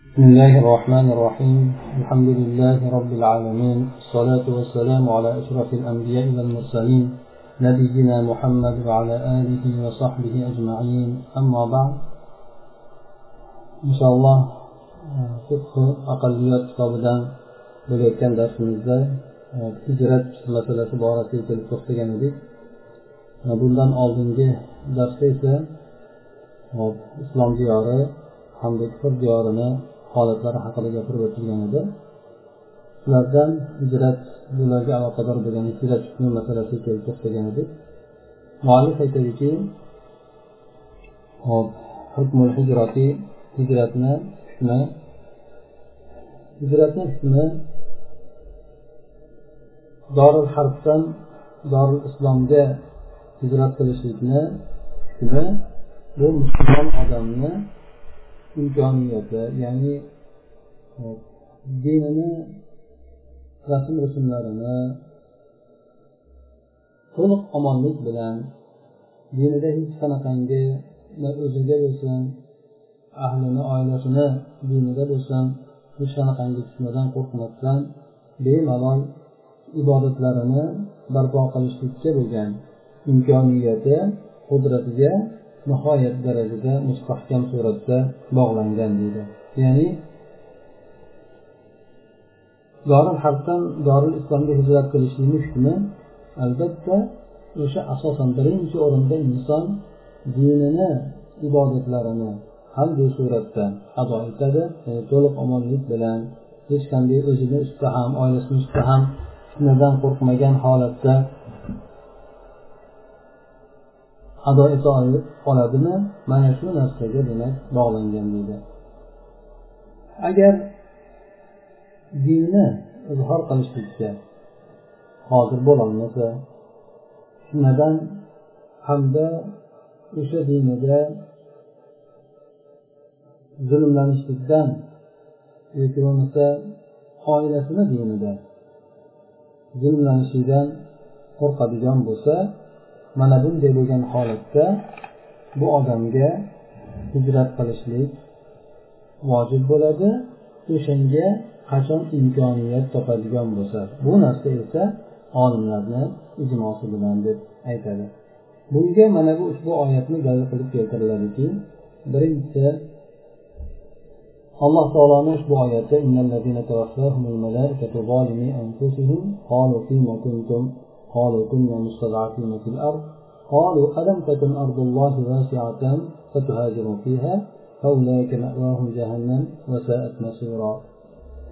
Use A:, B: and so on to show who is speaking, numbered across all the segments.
A: بسم الله الرحمن الرحيم الحمد لله رب العالمين الصلاة والسلام على أشرف الأنبياء والمرسلين نبينا محمد وعلى آله وصحبه أجمعين أما بعد إن شاء الله فقه أقليات kitobidan bo'layotgan darsimizda hijrat masalasi borasiga kelib to'xtagan edik bundan oldingi darsda esa islom diyori hamda kufr diyorini holatlari haqida gapirib o'tilgan edi. Ulardan hijrat bularga aloqador bo'lgan hijrat hukmi masalasiga kelib to'xtagan edik. Muallif aytadiki hop hukmul hijrati hijratni hukmi hijratni hukmi dorul harbdan dorul islomga hijrat qilishlikni hukmi bu musulmon odamni imkoniyati ya'ni e, dinini rasm rusumlarini to'liq omonlik bilan dinida hech qanaqangi o'ziga bo'lsin ahlini oilasini dinida bo'lsin hech qanaqangi fitnadan qo'rqmasdan bemalol ibodatlarini barpo qilishlikka bo'lgan imkoniyati qudratiga nihoyat darajada mustahkam suratda bog'langan deydi. Ya'ni doril harbdan doril islomga hijrat qilishlikni hukmi albatta o'sha asosan birinchi o'rinda inson dinini ibodatlarini qanday suratda ado etadi. Ya'ni to'liq omonlik bilan hech qanday o'zini ustida ham oilasini ustida ham fitnadan qo'rqmagan holatda ado eta oladimi? Mana shu narsaga demak bog'langan deydi. Agar dinni izhor qilishlikka hozir bo'lolmasa fitnadan hamda o'sha dinida zulmlanishlikdan yoki bo'lmasa oilasini dinida zulmlanishlikdan qo'rqadigan bo'lsa mana bunday bo'lgan holatda bu odamga hijrat qilishlik vojib bo'ladi. O'shanga qachon imkoniyat topadigan bo'lsa bu narsa esa olimlarni ijmosi bilan deb aytadi. Bunga mana bu ushbu oyatni dalil qilib keltiriladiki birinchisi alloh taoloni ushbu oyati قالوا كنا مستضعفين في الأرض. قالوا ألم تكن أرض الله واسعة فتهاجروا فيها؟ فأولئك مأواهم جهنم وساءت مصيرا.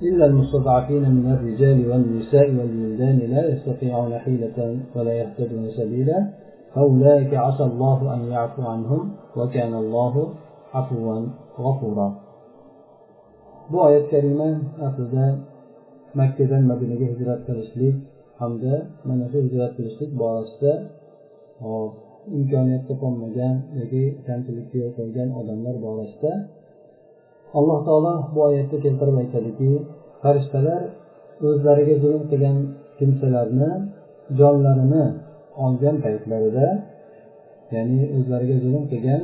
A: إلا المستضعفين من الرجال والنساء والولدان لا يستطيعون حيلة ولا يهتدون سبيلا. فأولئك عسى الله أن يعفو عنهم وكان الله عفوا غفورا. Bu oyat karima aslida makkadan madinaga hijrat qilishlik hamda mana shu hijrat qilishlik borasida imkoniyat topolmagan yoki kamchilikka yo'l qo'ygan odamlar borasida alloh taolo bu oyatda keltirib aytadiki farishtalar o'zlariga zulm qilgan kimsalarni jonlarini olgan paytlarida ya'ni o'zlariga zulm qilgan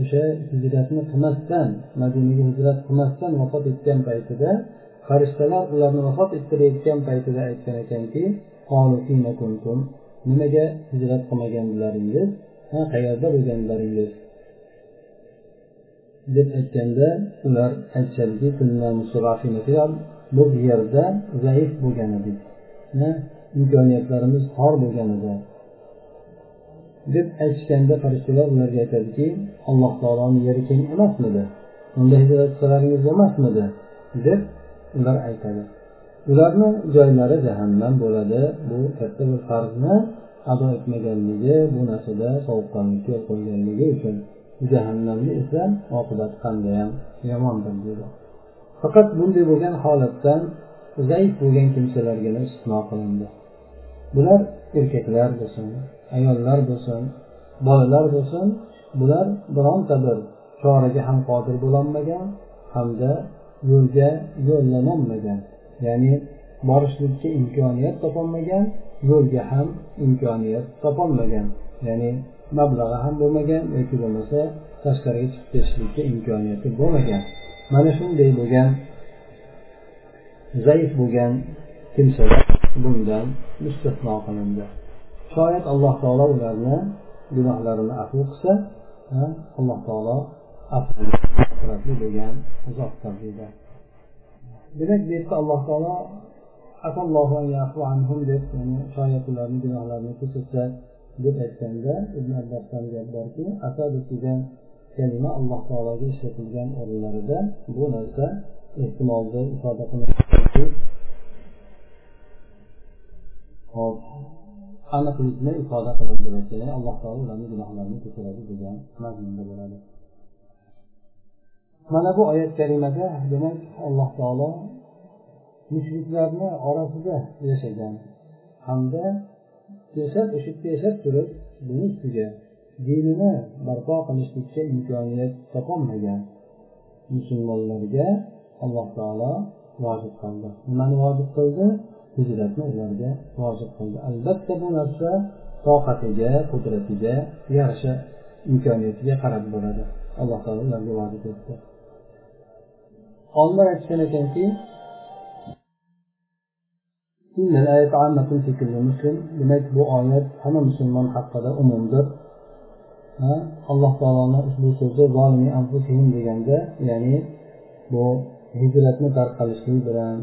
A: o'sha hijratni qilmasdan madinaga hijrat qilmasdan vafot etgan paytida farishtalar ularni vafot ettirayotgan paytida aytgan ekanki nimaga hijrat qilmaganlaringiz ha qayerda bo'lganlaringiz deb aytganda ular aytishadiki bu yerda zaif bo'lgan edik imkoniyatlarimiz tor bo'lgan edi deb aytishganda farishtalar ularga aytadiki alloh taoloni yeri keng emasmidi? Unda hijrat qilsalaringiz bo'lmasmidi deb ular aytadi. Ularni joylari jahannam bo'ladi. Bu katta bir farzni ado etmaganligi bu narsada sovuqqonlikka yo'l qo'yganligi uchun jahannamni esa oqibati qandayyam yomondir deydi faqat bunday bo'lgan holatdan zaif bo'lgan kimsalargina istisno qilindi. Bular erkaklar bo'lsin ayollar bo'lsin bolalar bo'lsin bular bironta bir choraga ham qodir bo'lolmagan hamda yo'lga yo'llanolmagan. Ya'ni borishlikka imkoniyat topolmagan yo'lga ham imkoniyat topolmagan. Ya'ni mablag'i ham bo'lmagan yoki bo'lmasa tashqariga chiqib ketishlikka imkoniyati bo'lmagan. Mana shunday bo'lgan zaif bo'lgan kimsalar bundan mustasno qilindi. Shoyat alloh taolo ularni gunohlarini afu qilsa alloh taolo bo'lgan uzoq deydi demak bu yerda alloh taolo deb shoyat ularni gunohlarini kechirsa deb aytganda ibn abbosdan gap borki asad degan kalima alloh taologa ishlatilgan o'rinlarida bu narsa ehtimolni ifoda qilmoqchi hop aniqlikni ifoda qilib beradi ya'ni alloh taolo ularni gunohlarini kechiradi degan mazmunda bo'ladi. Mana bu oyat karimada demak alloh taolo mushriklarni orasida yashagan hamda yashab o'sha yerda yashab turib buni ustiga dinini barpo qilishlikka imkoniyat topolmagan musulmonlarga alloh taolo vojib qildi. Nimani vojib qildi? Hijratni ularga vojib qildi. Albatta bu narsa toqatiga qudratiga yarasha imkoniyatiga qarab bo'ladi alloh taolo ularga vojib etdi. Olimlar aytishgan ekanki demak bu oyat hamma musulmon haqida umumdir. Alloh taoloni ushbu so'zi deganda ya'ni bu hijratni tarqalishlik bilan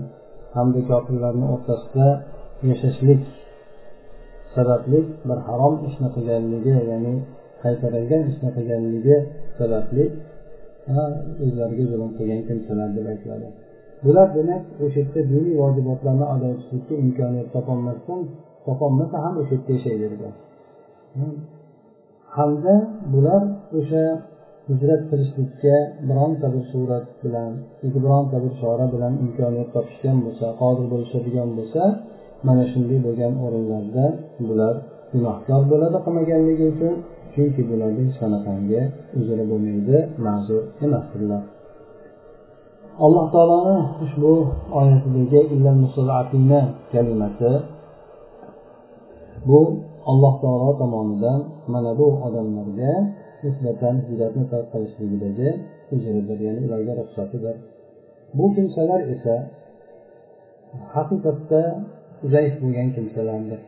A: hamda kofirlarni o'rtasida yashashlik sababli bir harom ishni qilganligi ya'ni qaytarilgan ishni qilganligi sababli o'zlariga zulm qilgan kimsalar deb aytiladi. Bular demak o'sha yerda diniy vojibotlarni ado etishlikka imkoniyat topolmasdan topolmasa ham o'sha yerda yashayverdi hamda hmm. bular o'sha hijrat qilishlikka bironta bir surat bilan yoki bironta bir chora bilan imkoniyat topishgan bo'lsa qodir bo'lishadigan bo'lsa mana shunday bo'lgan o'rinlarda bular gunohkor bo'ladi qilmaganligi uchun chunki bularning hech uzri bo'lmaydi ma'zur emasdirlar. Alloh taoloni ushbu oyatidagi kalimasi bu alloh taolo tomonidan mana bu odamlarga nisbatan hijratni tark qilishligidagi ujridir ya'ni ularga ruxsatidir. Bu kimsalar esa haqiqatda zaif bo'lgan kimsalardir.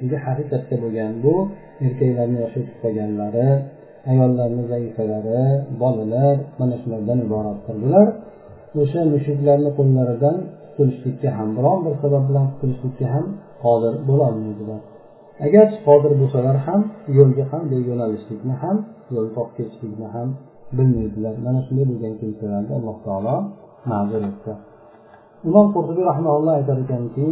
A: Juda haqiqatda bo'lgan bu erkaklarni yoshi o'tib qolganlari ayollarni zaifalari bolalar mana shulardan iboratdir bular o'sha mushuklarni qo'llaridan qutulishlikka ham biron bir sabab bilan qutulishlikka ham qodir bo'lolmaydilar agar qodir bo'lsalar ham yo'lga qanday yo'nalishlikni ham yo'l topib ketishlikni ham bilmaydilar. Mana shunday bo'lgan kimsalarni alloh taolo ma'zur etdi. Imom qurtubiy rahmaulloh aytar ekanki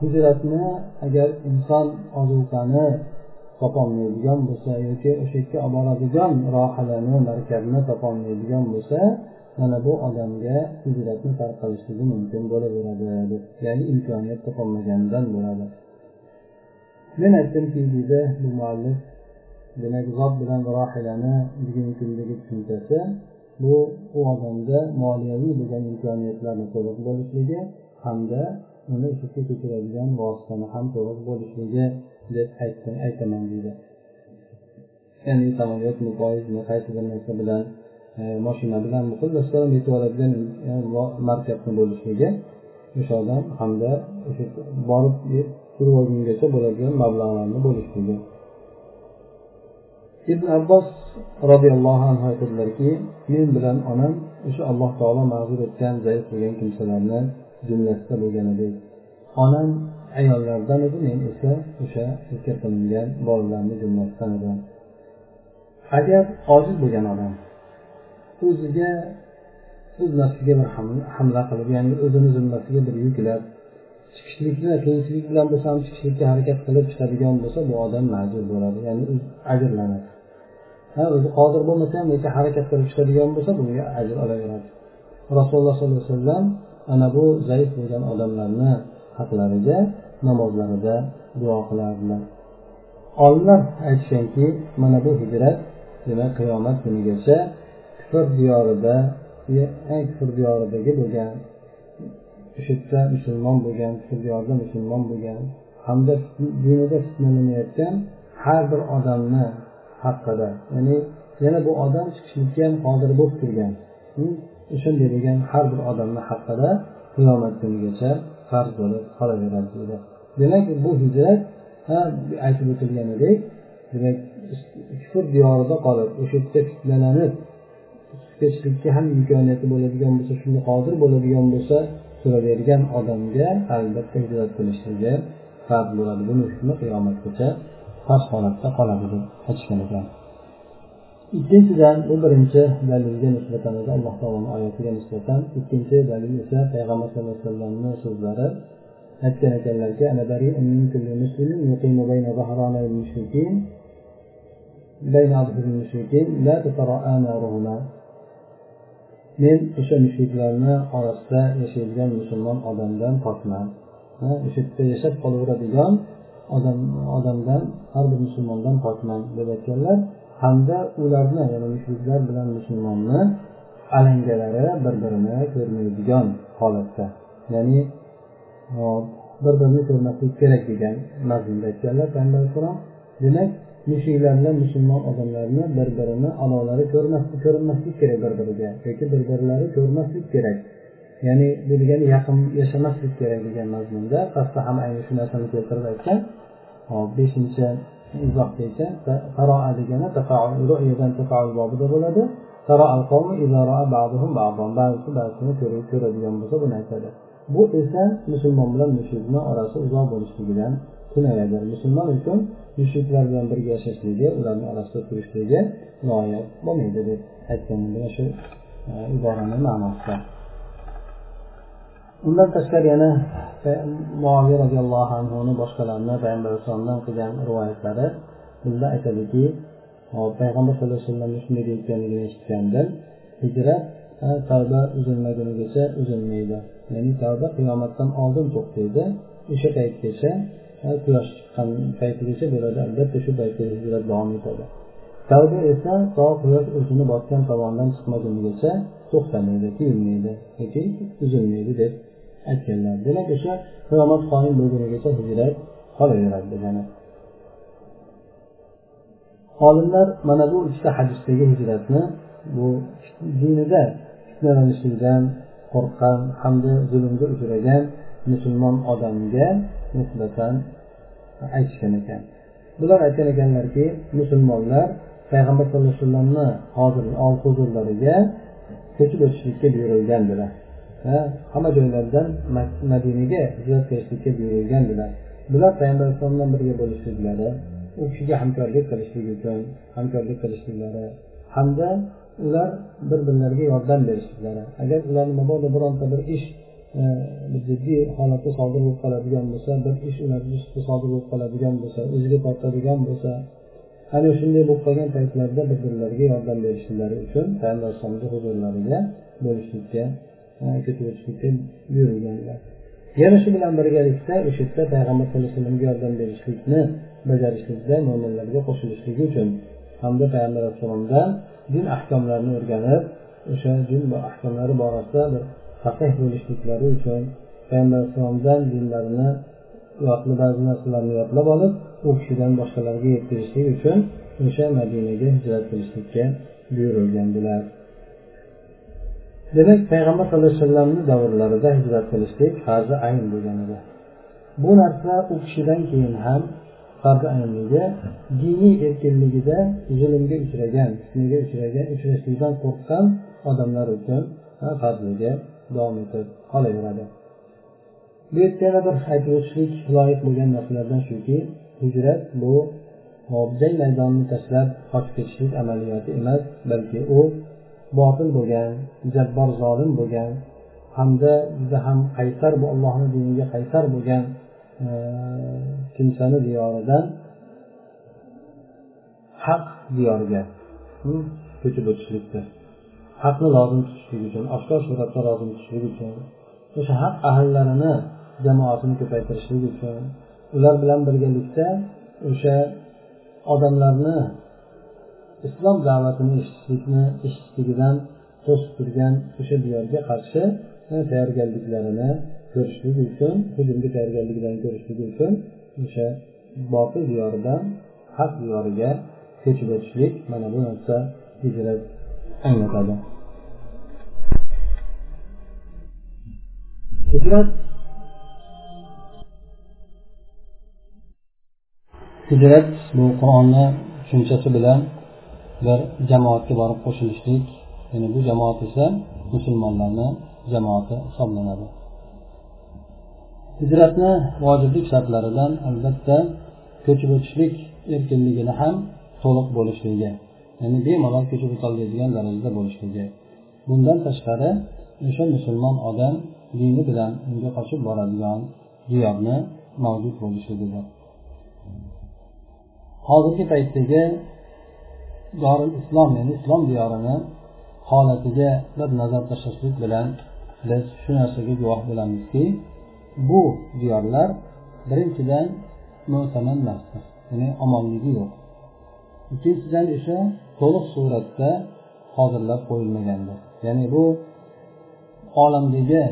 A: hijratni agar inson ozuqani topolmaydigan bo'lsa yoki o'sha yerga olib boradigan rohilani markabni topolmaydigan bo'lsa mana bu odamga hijratni tarqalishligi mumkin bo'laveradi ya'ni imkoniyat topolmaganidan bo'ladi. Men aytdimki deydi bu muallif demak zot bilan rohilani bugungi kundagi tushunchasi bu u odamda moliyaviy bo'lgan imkoniyatlarni to'liq bo'lishligi hamda uni o'sha ko'chiradigan vositani ham to'g'ri bo'lishligi deb aytaman deydi ya'ni samolyotmi poyezdmi qaysi bir narsa bilan e, moshina bilan xullas yetib oladigan e, markabni bo'lishligi o'sha odam hamda o'sha borib turib olgungacha bo'ladigan mablag'larni bo'lishligi. Ibn abbos roziyallohu anhu aytadilarki men bilan onam o'sha alloh taolo ma'zur etgan zaif bo'lgan kimsalarni jumlasida bo'lgan edik onam ayollardan edi men esa o'sha zikr qilingan bolalarni jumlasidan edim. Agar ojiz bo'lgan odam o'ziga o'z nafsiga bir hamla qilib ya'ni o'zini zimmasiga bir yuklab chiqishlikni qiyinchilik bilan bo'lsa ham chiqishlikka harakat qilib chiqadigan bo'lsa bu odam majbur bo'ladi ya'ni ajrlanadi. Ha o'zi qodir bo'lmasa ham lekin harakat qilib chiqadigan bo'lsa bunga ajr olaveradi. Rasululloh sollallohu alayhi vasallam ana bu zaif bo'lgan odamlarni haqlariga namozlarida duo qilardilar. Olimlar aytishganki mana bu hijrat demak qiyomat kunigacha kufr diyorida kufr diyoridagi bo'lgan o'sha yerda musulmon bo'lgan kufr diyorida musulmon bo'lgan hamda dinida fitnalanayotgan har bir odamni haqida ya'ni yana bu odam chiqishlikka ham qodir bo'lib turgan o'shanday degan har bir odamni haqida qiyomat kunigacha farz bo'lib qolaveradi deydi demak bu hijrat aytib o'tilganidek demak kufr diyorida qolib o'sha yerda fitnalanib kechlikka ham imkoniyati bo'ladigan bo'lsa shunga qodir bo'ladigan bo'lsa turavergan odamga albatta hijrat qilishligi farz bo'ladi. Buni hukmi qiyomatgacha farz holatda qoladi deb aytishgan ekan. Ikkinchidan bu birinchi dalilga nisbatan edi alloh taoloni oyatiga nisbatan. Ikkinchi dalil esa payg'ambar sallallohu alayhi vasallamni so'zlari. Aytgan ekanlarki men o'sha mushriklarni orasida yashaydigan musulmon odamdan pokman o'sha yerda yashab qolaveradigan odam odamdan har bir musulmondan pokman deb aytganlar. Hamda ularni ya'ni mushriklar bilan musulmonni alangalari bir birini ko'rmaydigan holatda. Ya'ni bir birini ko'rmaslik kerak degan mazmunda aytganlar payg'ambar alayhissalom demak mushriklar bilan musulmon odamlarni bir birini a'lolari ko'rinmaslik kerak bir biriga yoki bir birlari ko'rmaslik kerak. Ya'ni bu degani yaqin yashamaslik kerak degan mazmunda pastda ham ayni shu narsani keltirib aytgan. Hop beshinchi izoh bo'yicha qaroa degani ru'yadan tafaul bobida bo'ladi ba'zisi ba'zisini ko'radigan bo'lsa buni aytadi bu esa musulmon bilan mushrikni orasi uzoq bo'lishligidan kinoyadir musulmon uchun mushriklar bilan birga yashashligi ularni orasida turishligi loyiq bo'lmaydi deb aytgan mana shu iborani ma'nosida undan tashqari yana e, muaviy roziyallohu anhuni boshqalarni payg'ambar alayhissalomdan qilgan rivoyatlari bizda aytadiki payg'ambar sallallohu alayhi vasallam shunday deyotganligini eshitgandim. Hijrat e, tavba uzilmagunigacha uzilmaydi. Ya'ni tavba qiyomatdan oldin to'xtaydi. O'sha paytgacha e, quyosh chiqqan paytigacha bo'ladi. Albatta shu paytga hijrat davom etadi. Tavba esa to quyosh o'zini botgan tomondan chiqmagunigacha to'xtamaydi tiyilmaydi yoki uzilmaydi deb aytganlar. Demak o'sha qiyomat qoyim bo'lgunigacha hijrat qolaveradi degani olimlar mana bu ikkita hadisdagi hijratni bu dinida fitnalanishlikdan qo'rqqan hamda zulmga uchragan musulmon odamga nisbatan aytishgan ekan. Bular aytgan ekanlarki musulmonlar payg'ambar sallallohu alayhi vasallamni hozir huzurlariga ko'chib o'tishlikka buyurilgandilar hamma joylardan madinaga hijrat qilishlikka buyurilgandilar bular. Payg'ambar alayhissalomdan birga bo'lishliklari u kishiga hamkorlik qilishlik uchun hamkorlik qilishliklari hamda ular bir birlariga yordam berishliklari. Agar ularni mabodo bironta bir ish e, bir jiddiy holatda sodir bo'lib qoladigan bo'lsa bir ish ularni ustida sodir bo'lib qoladigan bo'lsa o'ziga tortadigan bo'lsa ana shunday bo'lib qolgan paytlarda bir birlariga yordam berishlari uchun payg'ambar alayhisalomni huzurlariga bo'lishlikka ko'chib o'tishlikka buyurilganlar yana shu bilan birgalikda o'sha yerda payg'ambar sallallohu alayhi vasallamga yordam berishlikni bajarishlikda mo'minlarga qo'shilishligi uchun hamda payg'ambar alayhissalomdan din ahkomlarini o'rganib o'sha din ahkomlari borasida bir faqih bo'lishliklari uchun payg'ambar alayhissalomdan dinlarini yodli ba'zi narsalarni yodlab olib u kishidan boshqalarga yetkazishlik uchun o'sha madinaga hijrat qilishlikka buyurilgandilar demak payg'ambar sallallohu alayhi vasallamni davrlarida hijrat qilishlik farzi ayn bo'lgan edi. Bu narsa u kishidan keyin ham farzi aynligi diniy erkinligida zulmga uchragan fitnaga uchragan uchrashlikdan qo'rqqan odamlar uchun farzligi davom etib qolaveradi. Bu yerda yana bir aytib o'tishlik loyiq bo'lgan narsalardan shuki hijrat bu jang maydonini tashlab qochib ketishlik amaliyoti emas balki u botil bo'lgan jabbor zolim bo'lgan hamda juda ham qaysar bu allohni diniga qaysar bo'lgan e, kimsani diyoridan haq diyoriga ko'chib o'tishlikdir. Haqni lozim tutishlik uchun oshkor suratda lozim tutishlik uchun o'sha haq ahllarini jamoasini ko'paytirishlik uchun ular bilan birgalikda o'sha odamlarni islom da'vatini eshitishlikni eshitishligidan to'sib turgan o'sha diyorga qarshi e, tayyorgarliklarini ko'rishligi uchun hujumga tayyorgarliklarini ko'rishligi uchun o'sha botil diyoridan haq diyoriga ko'chib o'tishlik mana bu narsa hijrat anglatadi. Hijrat hijrat bu qur'onni tushunchasi bilan bir jamoatga borib qo'shilishlik. Ya'ni bu jamoat esa musulmonlarni jamoati hisoblanadi. Hijratni vojiblik shartlaridan albatta ko'chib o'tishlik erkinligini ham to'liq bo'lishligi ya'ni bemalol ko'chib o'tolmaydigan darajada bo'lishligi. Bundan tashqari o'sha musulmon odam dini bilan unga qochib boradigan diyorni mavjud bo'lishligidir hozirgi paytdagi dorul islom ya'ni islom diyorini holatiga bir nazar tashlashlik bilan biz shu narsaga guvoh bo'lamizki bu diyorlar birinchidan mo'taman emasdir ya'ni omonligi yo'q. Ikkinchidan esa to'liq suratda hozirlab qo'yilmagandir. Ya'ni bu olamdagi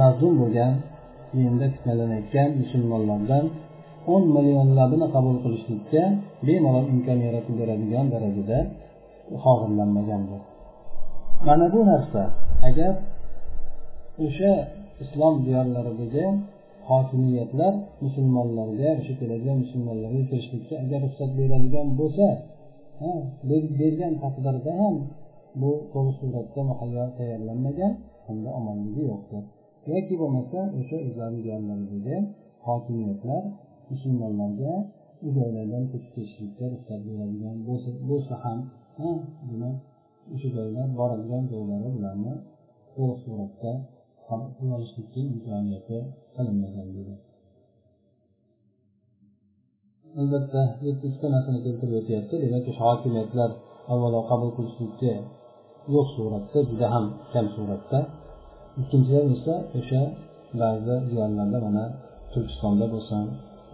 A: mazlum bo'lgan dinda fitnalanayotgan musulmonlardan o'n millionlabini qabul qilishlikka bemalol imkon yaratib beradigan darajada hozirlanmagandir. Mana bu narsa agar o'sha islom diyorlaridagi hokimiyatlar musulmonlarga o'sha keladigan musulmonlarga kirishlikka agar ruxsat beradigan bo'lsa bergan taqdirda ham bu to'liq suratda muhayyo tayyorlanmagan hamda omonligi yo'qdir. Yoki bo'lmasa o'sha o'zlarini diyorlaridagi hokimiyatlar musulmonlarga ko'chib ketishlikka ruxsat beradigan bo'lsa ham demak o'sha joylar boradigan joylari bularni to'liq suratda olishlikka imkoniyati qilinmagan dedi albatta ikkita narsani keltirib o'tyapti demak o'sha hokimiyatlar avvalo qabul qilishlikka yo'q suratda juda ham kam suratda ikkinchidan esa o'sha ba'zi diyorlarda mana turkistonda bo'lsin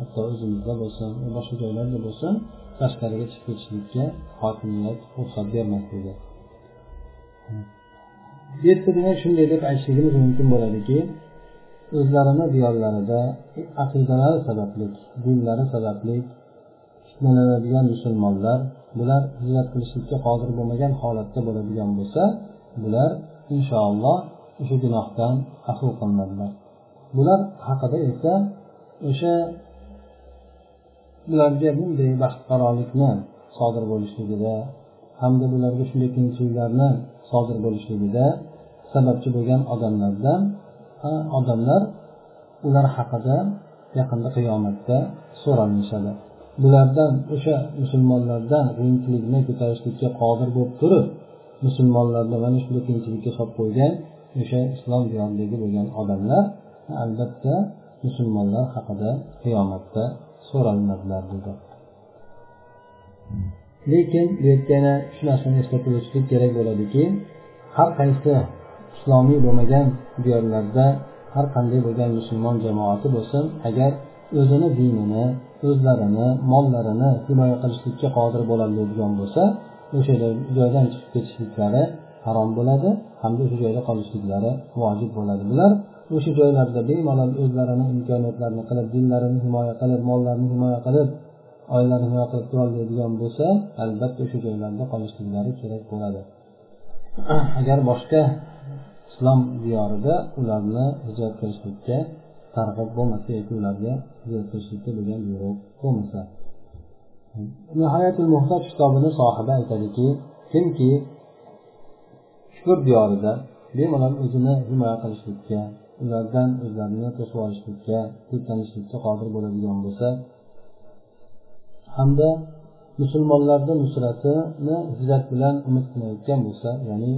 A: hatto o'zimizda bo'lsin boshqa joylarda bo'lsin tashqariga chiqib ketishlikka hokimiyat ruxsat bermasligi bu yerda demak shunday deb aytishligimiz mumkin bo'ladiki o'zlarini diyorlarida aqidalari sababli dinlari sababli fitnalanadigan musulmonlar bular hijrat qilishlikka qodir bo'lmagan holatda bo'ladigan bo'lsa bular inshaalloh o'sha gunohdan afv qilinadilar. Bular haqida esa o'sha bularga bunday baxtiqarolikni sodir bo'lishligida hamda bularga shunday qiyinchiliklarni sodir bo'lishligida sababchi bo'lgan odamlardan odamlar ular haqida yaqinda qiyomatda so'ralishadi bulardan o'sha musulmonlardan qiyinchilikni ko'tarishlikka qodir bo'lib turib musulmonlarni mana shunday qiyinchilikka solib qo'ygan o'sha islom diyoridagi bo'lgan odamlar albatta musulmonlar haqida qiyomatda so'ralinadilar dedi. Lekin bu yerda yana shu narsani eslatib o'tishlik kerak bo'ladiki har qaysi islomiy bo'lmagan diyorlarda har qanday bo'lgan musulmon jamoati bo'lsin agar o'zini dinini o'zlarini mollarini himoya qilishlikka qodir bo'ladigan bo'lsa o'sha joydan chiqib ketishliklari harom bo'ladi hamda o'sha joyda qolishliklari vojib bo'ladi. Bular o'sha joylarda bemalol o'zlarini imkoniyatlarini qilib dinlarini himoya qilib mollarini himoya qilib oilalarini himoya qilib turolmaydigan bo'lsa albatta o'sha joylarda qolishliklari kerak bo'ladi. Agar boshqa islom diyorida ularni hijrat qilishlikka targ'ib bo'lmasa yoki ularga hijrat qilishlikka bo'lgan buyruq bo'lmasa. Nihoyatul muhtoj kitobini sohibi aytadiki kimki shukr diyorida bemalol o'zini himoya qilishlikka ulardan o'zlarini to'sib olishlikka teplanishlikka qodir bo'ladigan bo'lsa hamda musulmonlarni nusratini hijrat bilan umid qilayotgan bo'lsa ya'ni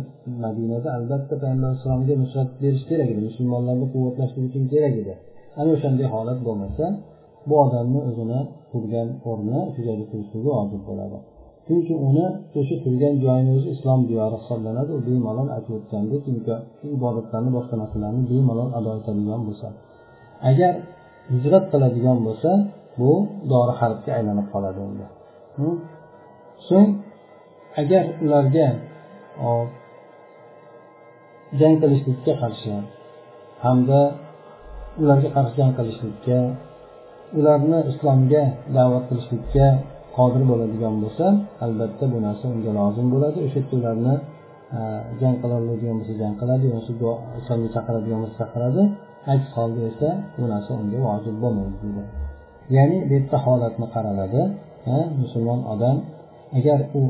A: madinada albatta payg'ambar alayhissalomga nusrat berish kerak edi musulmonlarni quvvatlashlik uchun kerak edi. Ana o'shanday holat bo'lmasa bu odamni o'zini turgan o'rni shu joyda turishligi ojib bo'ladi. Chunki uni o'sha turgan joyini o'zi islom diyori hisoblanadi u bemalol aytib o'tgandek ibodatlarni boshqa narsalarni bemalol ado etadigan bo'lsa agar hijrat qiladigan bo'lsa bu dori harbga aylanib qoladi unda so'ng agar ularga jang qilishlikka qarshi hamda ularga qarshi jang qilishlikka ularni islomga da'vat qilishlikka qodir bo'ladigan bo'lsa albatta bu narsa unga lozim bo'ladi. O'sha yerda ularni e, jang qila oladigan bo'lsa jang qiladi yoki islomga chaqiradigan bo'lsa chaqiradi. Aks holda esa bu narsa unga vojib bo'lmaydi deydi ya'ni bu yerda holatni qaraladi e, musulmon odam agar u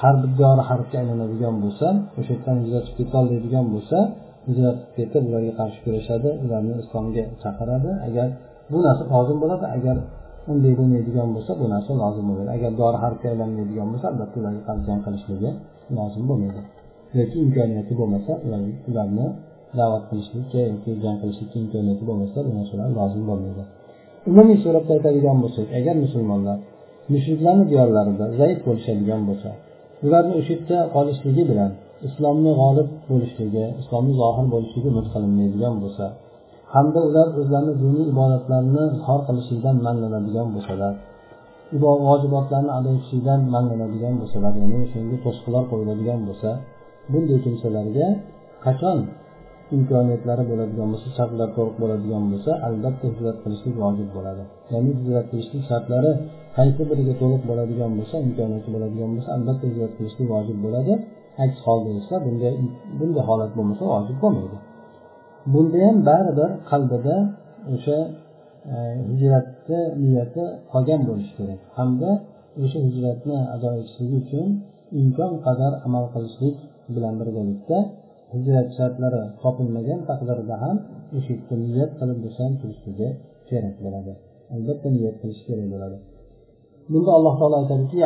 A: harb diyori harbga aylanadigan bo'lsa o'sha yerdan hijratib ketolmaydigan bo'lsa hijrat ketib ularga qarshi kurashadi ularni islomga chaqiradi. Agar bu narsa lozim bo'ladi agar unday bo'lmaydigan bo'lsa bu narsa lozim bo'lmaydi. Agar dori harbga aylanmaydigan bo'lsa albatta ularga qarshi jang qilishligi lozim bo'lmaydi. Yoki imkoniyati bo'lmasa ularni da'vat qilishlikka yoki jang qilishlikka imkoniyati bo'lmasa bu narsalar lozim bo'lmaydi. Umumiy suratda aytadigan bo'lsak agar musulmonlar mushriklarni diyorlarida zaif bo'lishadigan bo'lsa ularni o'sha yerda qolishligi bilan islomni g'olib bo'lishligi islomni zohir bo'lishligi umid qilinmaydigan bo'lsa hamda ular o'zlarini diniy ibodatlarini izhor qilishlikdan manlanadigan bo'lsalar vojibotlarni ado etishlikdan manlanadigan bo'lsalar ya'ni o'shanga to'siqlar qo'yiladigan bo'lsa bunday kimsalarga qachon imkoniyatlari bo'ladigan bo'lsa shartlar to'liq bo'ladigan bo'lsa albatta hijrat qilishlik vojib bo'ladi. Ya'ni hijrat qilishlik shartlari qaysi biriga to'liq bo'ladigan bo'lsa imkoniyati bo'ladigan bo'lsa albatta hijrat qilishlik vojib bo'ladi. Aks holda esa bunday bunday holat bo'lmasa vojib bo'lmaydi. Bunda ham baribir qalbida o'sha e, hijratni niyati qolgan bo'lishi kerak. Hamda o'sha hijratni ado etishligi uchun imkon qadar amal qilishlik bilan birgalikda hijrat shartlari topilmagan taqdirda ham o'sha yerda niyat qilib bo'lsa ham turishligi kerak bo'ladi. Albatta niyat qilish kerak bo'ladi. Bunda alloh taolo aytadiki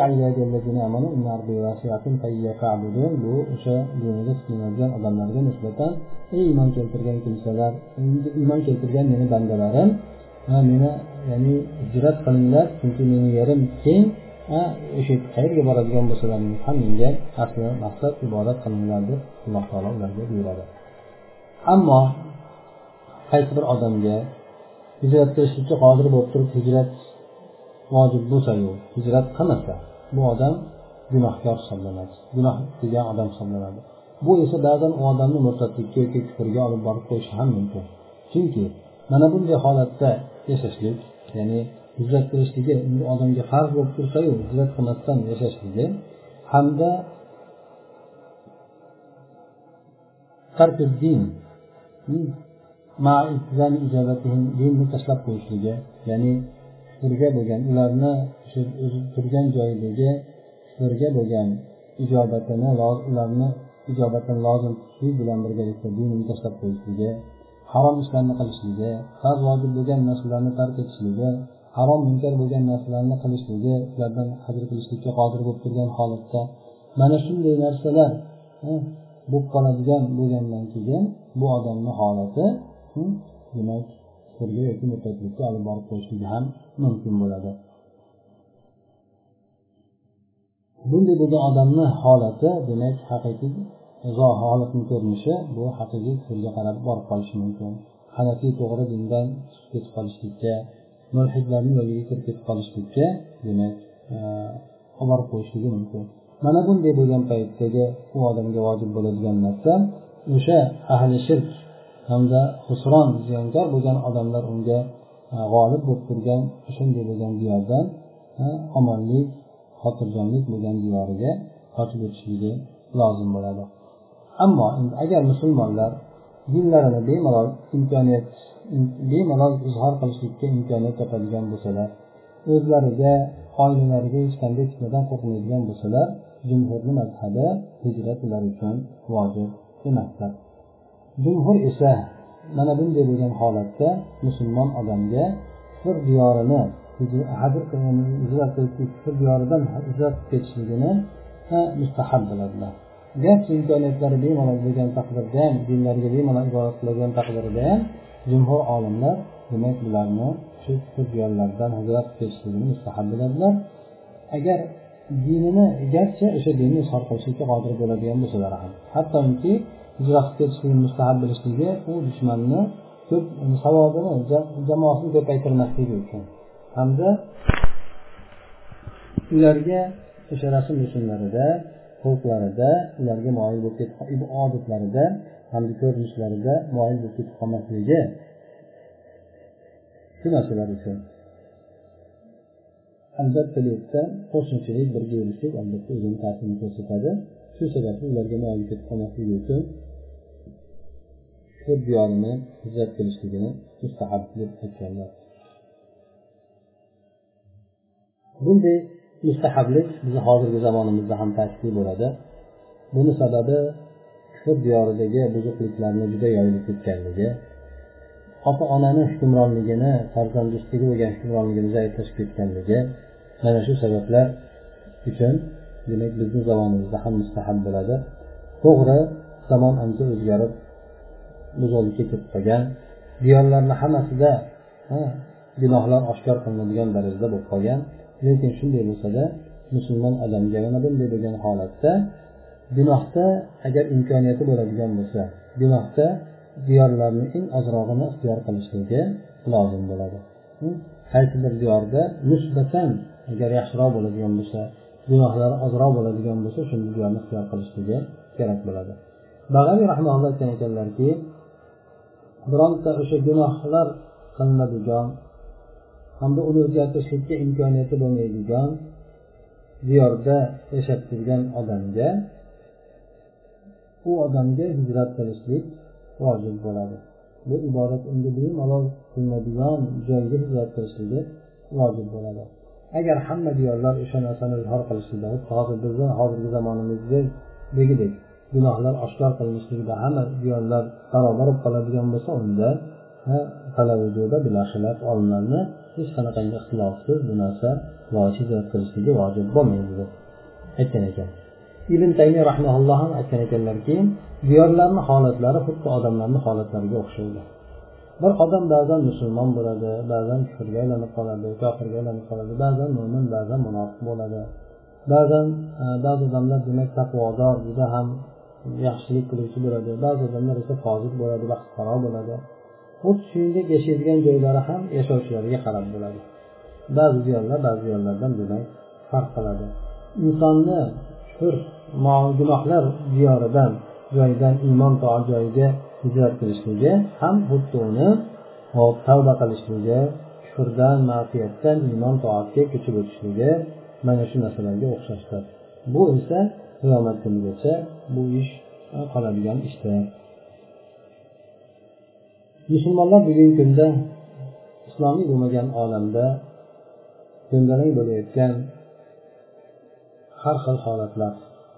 A: bu o'sha dinida tutinadigan odamlarga nisbatan ey iymon keltirgan kimsalar iymon keltirgan meni bandalarim meni ya'ni hijrat qilinglar chunki meni yerim keng o'sha qayerga boradigan bo'lsalaringiz ham menga asli maqsad ibodat qilinglar deb alloh taolo ularga buyuradi. Ammo qaysi bir odamga hijrat qilishlikka qodir bo'lib turib hijrat vojib bo'lsayu hijrat qilmasa bu odam gunohkor hisoblanadi. Gunoh qilgan odam hisoblanadi. Bu esa ba'zan u odamni murtadlikka yoki kufrga olib borib qo'yishi ham mumkin. Chunki mana bunday holatda yashashlik ya'ni hijrat qilishligi odamga farz bo'lib tursayu hijrat qilmasdan yashashligi hamda din dinni tashlab qo'yishligi ya'ni kufrga bo'lgan ularni turgan joyidagi kufrga bo'lgan ijobatini ularni ijobatini lozim tutishlik bilan birgalikda dinini tashlab qo'yishligi harom ishlarni qilishligi farz vojib bo'lgan narsalarni tark etishligi harom munkar bo'lgan narsalarni qilishligi ulardan hajr qilishlikka qodir bo'lib turgan holatda mana shunday narsalar bo'lib qoladigan bo'lgandan keyin bu odamni holati hmm, demak kufrga yoki murtadlikka olib borib qo'yishligi ham mumkin bo'ladi. Bunday bo'lgan odamni holati demak haqiqiy holatni ko'rinishi bu haqiqiy kufrga qarab borib qolishi mumkin. Hanafiy to'g'ri dindan chiqib ketib qolishlikka mulhidlarni yo'liga kirib ketib qolishlikka demak olib borib qo'yishligi mumkin. Mana bunday bo'lgan paytdagi u odamga vojib bo'ladigan narsa o'sha ahli shirk hamda husron ziyonkor bo'lgan odamlar unga e, g'olib bo'lib turgan shunday bo'lgan diyordan e, omonlik xotirjamlik bo'lgan diyoriga qochib o'tishligi lozim bo'ladi. Ammo agar musulmonlar dinlarini bemalol imkoniyat bemalol izhor qilishlikka imkoniyat topadigan bo'lsalar o'zlariga oilalariga hech qanday fitnadan qo'rqmaydigan bo'lsalar jumhurni mazhabi hijrat ular uchun vojib emasdir jumhur esa mana bunday bo'lgan holatda musulmon odamga kufr diyorini e, kufr diyoridan hijrat ketishligini mustahab biladilar garchi imkoniyatlari bemalol bo'lgan taqdirda ham dinlariga bemalol ibodat qiladigan taqdirda ham jumhur olimlar demak bularni shu kufr diyorlaridan hijrat ketishligini mustahab biladilar agar dinini garchi o'sha dinni izhor qilishlikka qodir bo'ladigan bo'lsalar ham hattoki hijrat qilib ketishligini mustahab bilishligi u dushmanni ko'p savobini jamoasini ko'paytirmasligi uchun. Hamda ularga o'sha rasm rusumlarida xulqlarida ularga moyil bo'lib ketib odatlarida hamda ko'rinishlarida moyil bo'lib ketib qolmasligi. Shu narsalar uchun albatta bu yerda qo'shnichilik birga yurishlik albatta o'zini ta'sirini ko'rsatadi. Shu sababli ularga mayli ketib qolmasligi uchun ko'p diyorini hijrat qilishligini mustahab deb aytganlar. Bunday mustahablik bizni hozirgi zamonimizda ham ta'kidli bo'ladi. Buni sababi kufr diyoridagi buzuqliklarni juda yoyilib ketganligi ota onani hukmronligini farzand ustiga bo'lgan hukmronligini zaiflashib ketganligi mana shu sabablar uchun demak bizni zamonimizda ham mustahab bo'ladi. To'g'ri zamon ancha o'zgarib buzuqlikka ketib qolgan. Diyorlarni hammasida gunohlar oshkor qilinadigan darajada bo'lib qolgan. Lekin shunday bo'lsada musulmon odamga mana bunday bo'lgan holatda gunohda agar imkoniyati bo'ladigan bo'lsa gunohda diyorlarni eng ozrog'ini ixtiyor qilishligi lozim bo'ladi. Hm? Qaysi bir diyorda nisbatan agar yaxshiroq bo'ladigan bo'lsa gunohlari ozroq bo'ladigan bo'lsa shunda diyorni ixtiyor qilishligi kerak bo'ladi. Bag'aviy rahmaulloh aytgan ekanlarki bironta o'sha gunohlar qilinadigan hamda uni o'zgartirishlikka imkoniyati bo'lmaydigan diyorda yashab turgan odamga u odamga hijrat qilishlik vojib bo'ladi. Bu ibodat unga bemalol qilinadigan joyga hijrat qilishligi vojib bo'ladi. Agar hamma diyorlar o'sha narsani izhor qilishlikda hozir bizni hozirgi zamonimizdagidek gunohlar oshkor qilinishligida hamma diyorlar barobar bo'lib qoladigan bo'lsa unda olimlarni hech qanaqangi ixtilofsiz bu narsa hijrat qilishligi vojib bo'lmaydi deb aytgan ekan. Ibn taymiy rahmaulloh ham aytgan ekanlarki diyorlarni holatlari xuddi odamlarni holatlariga o'xshaydi. Bir odam ba'zan musulmon bo'ladi ba'zan kufrga aylanib qoladi kofirga aylanib qoladi ba'zan mo'min ba'zan munofiq bo'ladi. Ba'zan e, ba'zi odamlar demak taqvodor juda ham yaxshilik qiluvchi bo'ladi. Ba'zi odamlar esa fozil bo'ladi baxtqaro bo'ladi. Xuddi shuningdek yashaydigan joylari ham yashovchilarga qarab bo'ladi. Ba'zi ziyonlar ba'zi ziyonlardan demak farq qiladi. Insonni kufr gunohlar diyoridan joyidan iymon toat joyiga hijrat qilishligi ham xuddi uni tavba qilishligi kufrdan ma'siyatdan iymon toatga ko'chib o'tishligi mana shu narsalarga o'xshashdir. Bu esa qiyomat kunigacha bu ish e, qoladigan ishdir musulmonlar bugungi kunda islomiy bo'lmagan olamda ko'ndalang bo'layotgan har xil holatlar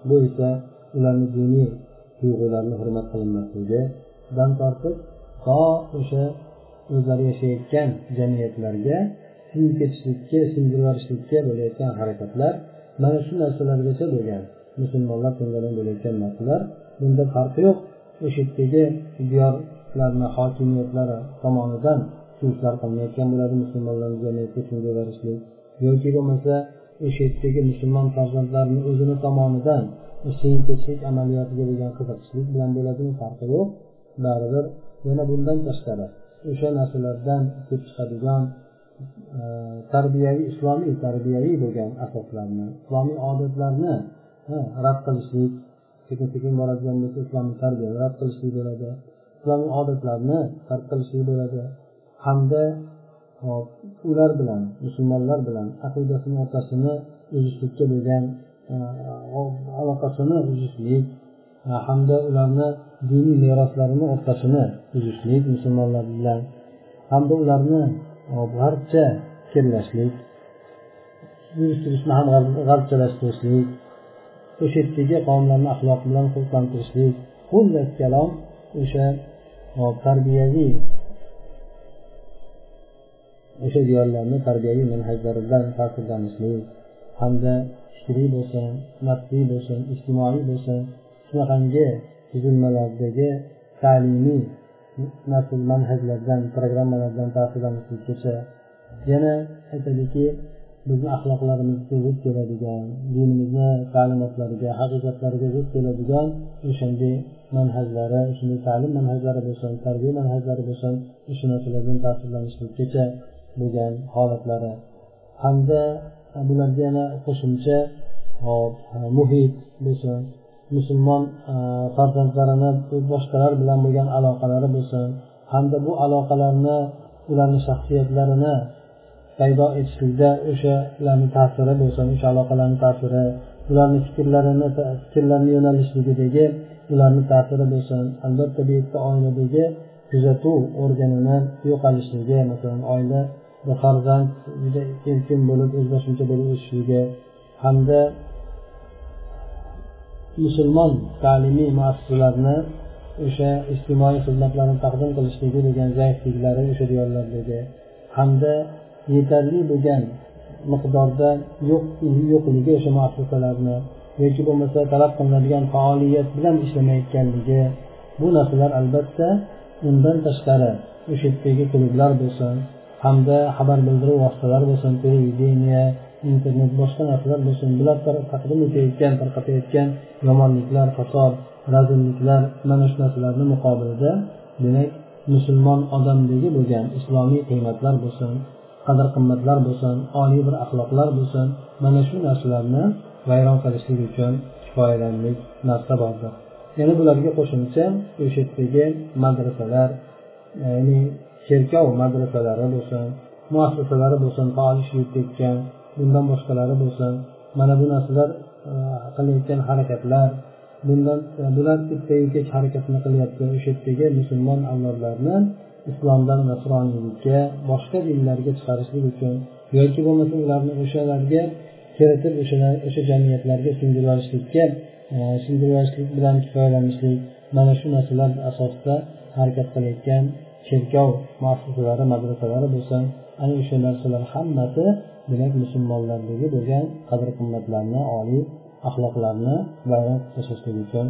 A: bu esa ularni diniy tuyg'ularni hurmat qilinmasligidan tortib to o'sha o'zlari yashayotgan jamiyatlarga singib ketishlikka singib yuborishlikka bo'layotgan harakatlar mana shu narsalargacha bo'lgan. Musulmonlar ko'ndalang bo'layotgan narsalar bunda farqi yo'q. O'sha yerdagi diyorlarni hokimiyatlari tomonidan shu qilinayotgan bo'ladi musulmonlarni jamiyatga shunga yuborishlik yoki bo'lmasa o'sha yerdagi musulmon farzandlarini o'zini tomonidan singib ketishlik amaliyotiga bo'lgan qiziqishlik bilan bo'ladimi? Farqi yo'q. Baribir yana bundan tashqari o'sha narsalardan kelib chiqadigan e, tarbiyaviy islomiy tarbiyaviy bo'lgan asoslarni islomiy odatlarni rad qilishlik sekin sekin boradigan bo'lsa islomni tarbiyani rad qilishlik bo'ladi. Islomiy odatlarni tark qilishlik bo'ladi. Hamda ular bilan musulmonlar bilan aqidasini o'rtasini uzishlikka bo'lgan aloqasini uzishlik hamda ularni diniy meroslarini o'rtasini uzishlik musulmonlar bilan hamda ularni g'arbcha fikrlashlik uyushtirishni ham g'arbchalashtirishlik. O'sha yerdagi qavmlarni axloq bilan xulqlantirishlik xullas kalom o'sha tarbiyaviy o'sha diyorlarni tarbiyaviy manhajlari bilan ta'sirlanishlik hamda fikriy bo'lsin nafsiy bo'lsin ijtimoiy bo'lsin shunaqangi tuzilmalardagi ta'limiy nasl manhajlardan programmalardan ta'sirlanishlikgacha yana aytadiki bizni axloqlarimizga zid keladigan dinimizni ta'limotlariga haqiqatlariga zid keladigan o'shanday manhajlari shunday ta'lim manhajlari bo'lsin tarbiya manhajlari bo'lsin o'sha narsalardan ta'sirlanishlikgacha bo'lgan holatlari. Hamda bularga yana qo'shimcha muhit bo'lsin musulmon farzandlarini boshqalar bilan bo'lgan aloqalari bo'lsin. Hamda bu aloqalarni ularni shaxsiyatlarini paydo etishlikda o'shalarni ta'siri bo'lsin o'sha aloqalarni ta'siri ularni fikrlarini fikrlarni yo'nalishligidagi ularni ta'siri bo'lsin. Albatta bu yerda oiladagi kuzatuv organini yo'qolishligi masalan oila farzand juda erkin bo'lib o'zboshimcha bo'lib o'sishligi hamda musulmon ta'limiy muassasalarni o'sha ijtimoiy xizmatlarni taqdim qilishligi degan zaifliklari o'sha diyorlardagi hamda yetarli bo'lgan miqdorda yo'q yo'qligi o'sha muassasalarni yoki bo'lmasa talab qilinadigan faoliyat bilan ishlamayotganligi bu narsalar albatta undan tashqari o'sha yerdagi klublar bo'lsin hamda xabar bildiruv vositalari bo'lsin televideniya internet boshqa narsalar bo'lsin bular taqdim etayotgan tarqatayotgan yomonliklar fasod razilliklar mana shu narsalarni muqobilida demak musulmon odamdagi bo'lgan islomiy qiymatlar bo'lsin. Qadr qimmatlar bo'lsin oliy bir axloqlar bo'lsin mana shu narsalarni vayron qilishlik uchun kifoyalanlik narsa bordir. Yana bularga qo'shimcha o'sha yerdagi madrasalar ya'ni cherkov madrasalari bo'lsin muassasalari bo'lsin faol ish bundan boshqalari bo'lsin mana bu narsalar e, qilayotgan harakatlar bundan e, bular ertayu kech harakatini qilyapti o'sha yerdagi musulmon avlodlarni islomdan nasroniylikka boshqa dinlarga chiqarishlik uchun yoki bo'lmasa ularni o'shalarga kiritib o'shalar o'sha jamiyatlarga singdirib e, singdirishlik olishlik bilan kifoyalanishlik mana shu narsalar asosida harakat qilayotgan cherkov muassasalari madrasalari bo'lsin ana o'sha narsalar hammasi demak musulmonlardagi bo'lgan qadr qimmatlarni oliy axloqlarni bayon tashlashlik uchun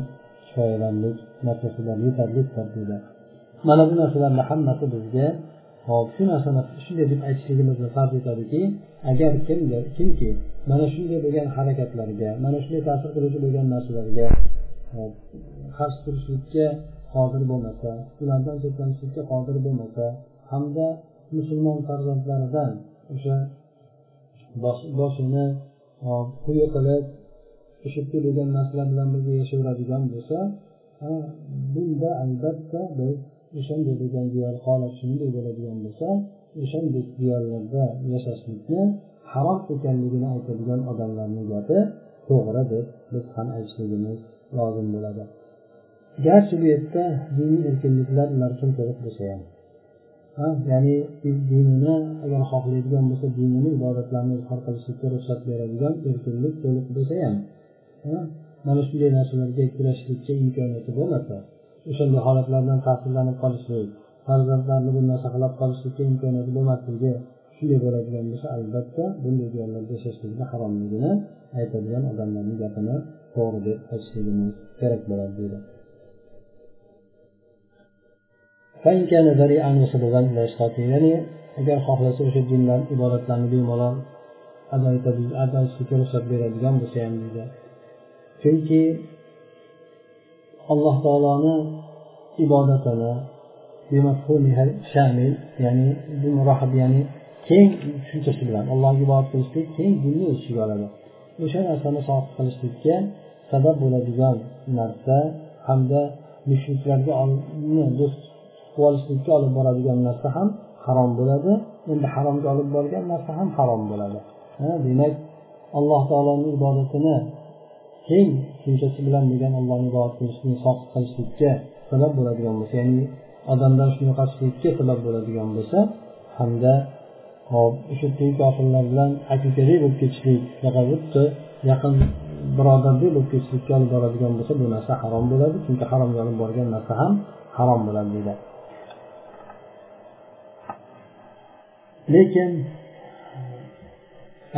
A: kifoyalanlik narsasilar yetarli tartibda mana bu narsalarni hammasi bizga hop shu narsani shunday deb aytishligimizni farz etadiki agar kimdir kimki mana shunday bo'lgan harakatlarga mana shunday ta'sir qiluvchi bo'lgan narsalarga qarshi turishlikka qodir bo'lmasa ulardan cheklanishlikka qodir bo'lmasa hamda musulmon farzandlaridan o'sha boshini quyi qilib o'sha bo'lgan narsalar bilan birga yashayveradigan bo'lsa bunda albatta biz o'shanday bo'lgan diyor holat shunday bo'ladigan bo'lsa o'shanday diyorlarda yashashlikni harom ekanligini aytadigan odamlarni gapi to'g'ri deb biz ham aytishligimiz lozim bo'ladi. Garchi bu yerda diniy erkinliklar ular uchun to'liq bo'lsa ham ya'ni dinini agar xohlaydigan bo'lsa dinini ibodatlarni izhor qilishlikka ruxsat beradigan erkinlik to'liq bo'lsa ham mana shunday narsalarga kurashishlikka imkoniyati bo'lmasa o'shanday holatlardan ta'sirlanib qolishlik farzandlarni bundan saqlab qolishlikka imkoniyati bo'lmasligi shunday bo'ladigan bo'lsa albatta bunday joylarda yashashlikni haromligini aytadigan odamlarni gapini to'g'ri deb aytishligimiz kerak bo'ladi deydi. Ya'ni agar xohlasa o'sha dindan ibodatlarni bemalol ado ado etishlikka ruxsat beradigan bo'lsa ham deydi. Chunki alloh taoloni ibodatini shamil ya'ni ya'ni keng tushunchasi bilan allohga ibodat qilishlik keng dinni o'z ichiga oladi. O'sha narsani soqit qilishlikka sabab bo'ladigan narsa hamda mushriklarga do'st qilib olishlikka olib boradigan narsa ham harom bo'ladi. Endi haromga olib borgan narsa ham harom bo'ladi. Demak alloh taoloni ibodatini keng tushunchasi bilan degan allohni ibodat qilishni soqit qilishlikka sabab bo'ladigan bo'lsa ya'ni odamdan shuni yo'qotishlikka sabab bo'ladigan bo'lsa hamda hop o'sha kofirlar bilan akakalik bo'lib ketishlik xuddi yaqin birodardek bo'lib ketishlikka olib boradigan bo'lsa bu narsa harom bo'ladi chunki haromga olib borgan narsa ham harom bo'ladi deydi. Lekin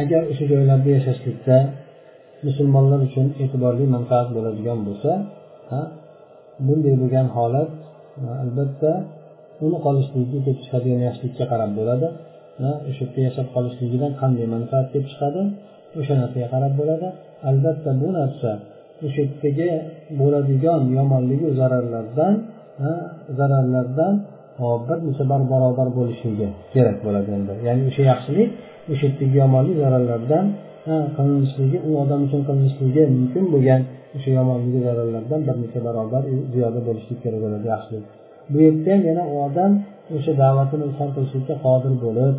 A: agar o'sha joylarda yashashlikda musulmonlar uchun e'tiborli manfaat bo'ladigan bo'lsa bunday bo'lgan holat albatta uni qolishligiga kelib chiqadigan yaxshilikka qarab bo'ladi o'sha yerda yashab qolishligidan qanday manfaat kelib chiqadi o'sha narsaga qarab bo'ladi. Albatta bu narsa o'sha yerdagi bo'ladigan yomonligu zararlardan zararlardan bir necha bar barobar bo'lishligi kerak bo'ladi endi. Ya'ni o'sha yaxshilik o'sha yerdagi yomonlik zararlardan qilinishligi u odam uchun qilinishligi mumkin bo'lgan o'sha yomonligi zararlardan bir necha barobar ziyoda bo'lishlik kerak bo'ladi yaxshilik bu yerda ham yana u odam o'sha da'vatini izhor qilishlikka qodir bo'lib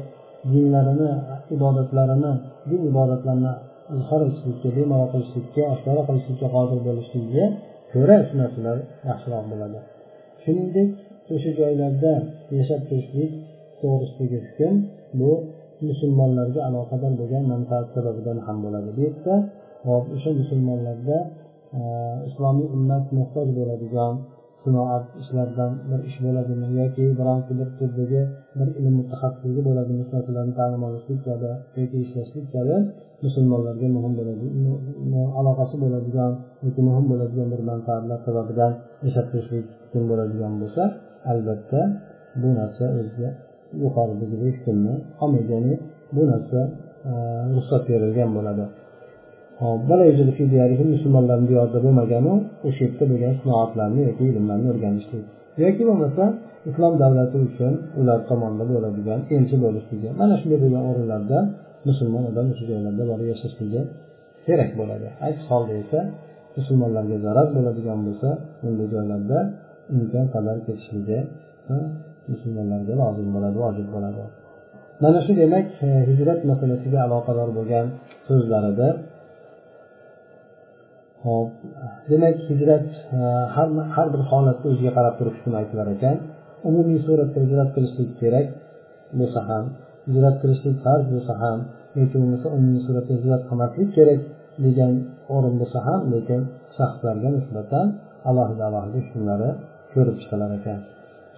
A: dinlarini ibodatlarini din ibodatlarini izhor etishlikka bemalol qilishlikka oshkora qilishlikka qodir bo'lishligiga ko'ra shu narsalar yaxshiroq bo'ladi. Shuningdek o'sha joylarda yashab turishlik to'g'risidagi hukm bu musulmonlarga aloqador bo'lgan manfaat sababidan ham bo'ladi. Bu yerda hop o'sha musulmonlarda e, islomiy ummat muhtoj bo'ladigan sinoat ishlaridan bir ish bo'ladimi yoki bironta bir turdagi bir ilm mutaxassisligi bo'ladimi narsalarni ta'lim olishlik kabi yoki ishlashlik kabi musulmonlarga muhim bo'ladi. Aloqasi bo'ladigan yoki muhim bo'ladigan bir manfaatlar sababidan yashab turishlik mumkin bo'ladigan bo'lsa albatta bu narsa o'ziga yuqoridagi hukmni olmaydi ya'ni bu narsa e, ruxsat berilgan bo'ladi. Musulmonlarni diyorida bo'lmaganu o'sha yerda bo'lgan sinoatlarni yoki ilmlarni o'rganishlik yoki bo'lmasa islom davlati uchun ular tomonida bo'ladigan elchi bo'lishligi mana shunday bo'lgan o'rinlarda musulmon odam o'sha joylarda borib yashashligi kerak bo'ladi. Aks holda esa musulmonlarga zarar bo'ladigan bo'lsa bunday joylarda imkon qadar ketishligi musulmonlarga lozim bo'ladi vojib bo'ladi. Mana shu demak e, hijrat masalasiga aloqador bo'lgan so'zlarida hop demak hijrat e, har har bir holatda o'ziga qarab turib hukm aytilar ekan. Umumiy suratda hijrat qilishlik kerak bo'lsa ham hijrat qilishlik farz bo'lsa ham yoki bo'lmasa umumiy suratda hijrat qilmaslik kerak degan o'rin bo'lsa ham lekin shaxslarga nisbatan alohida alohida hukmlari ko'rib chiqilar ekan.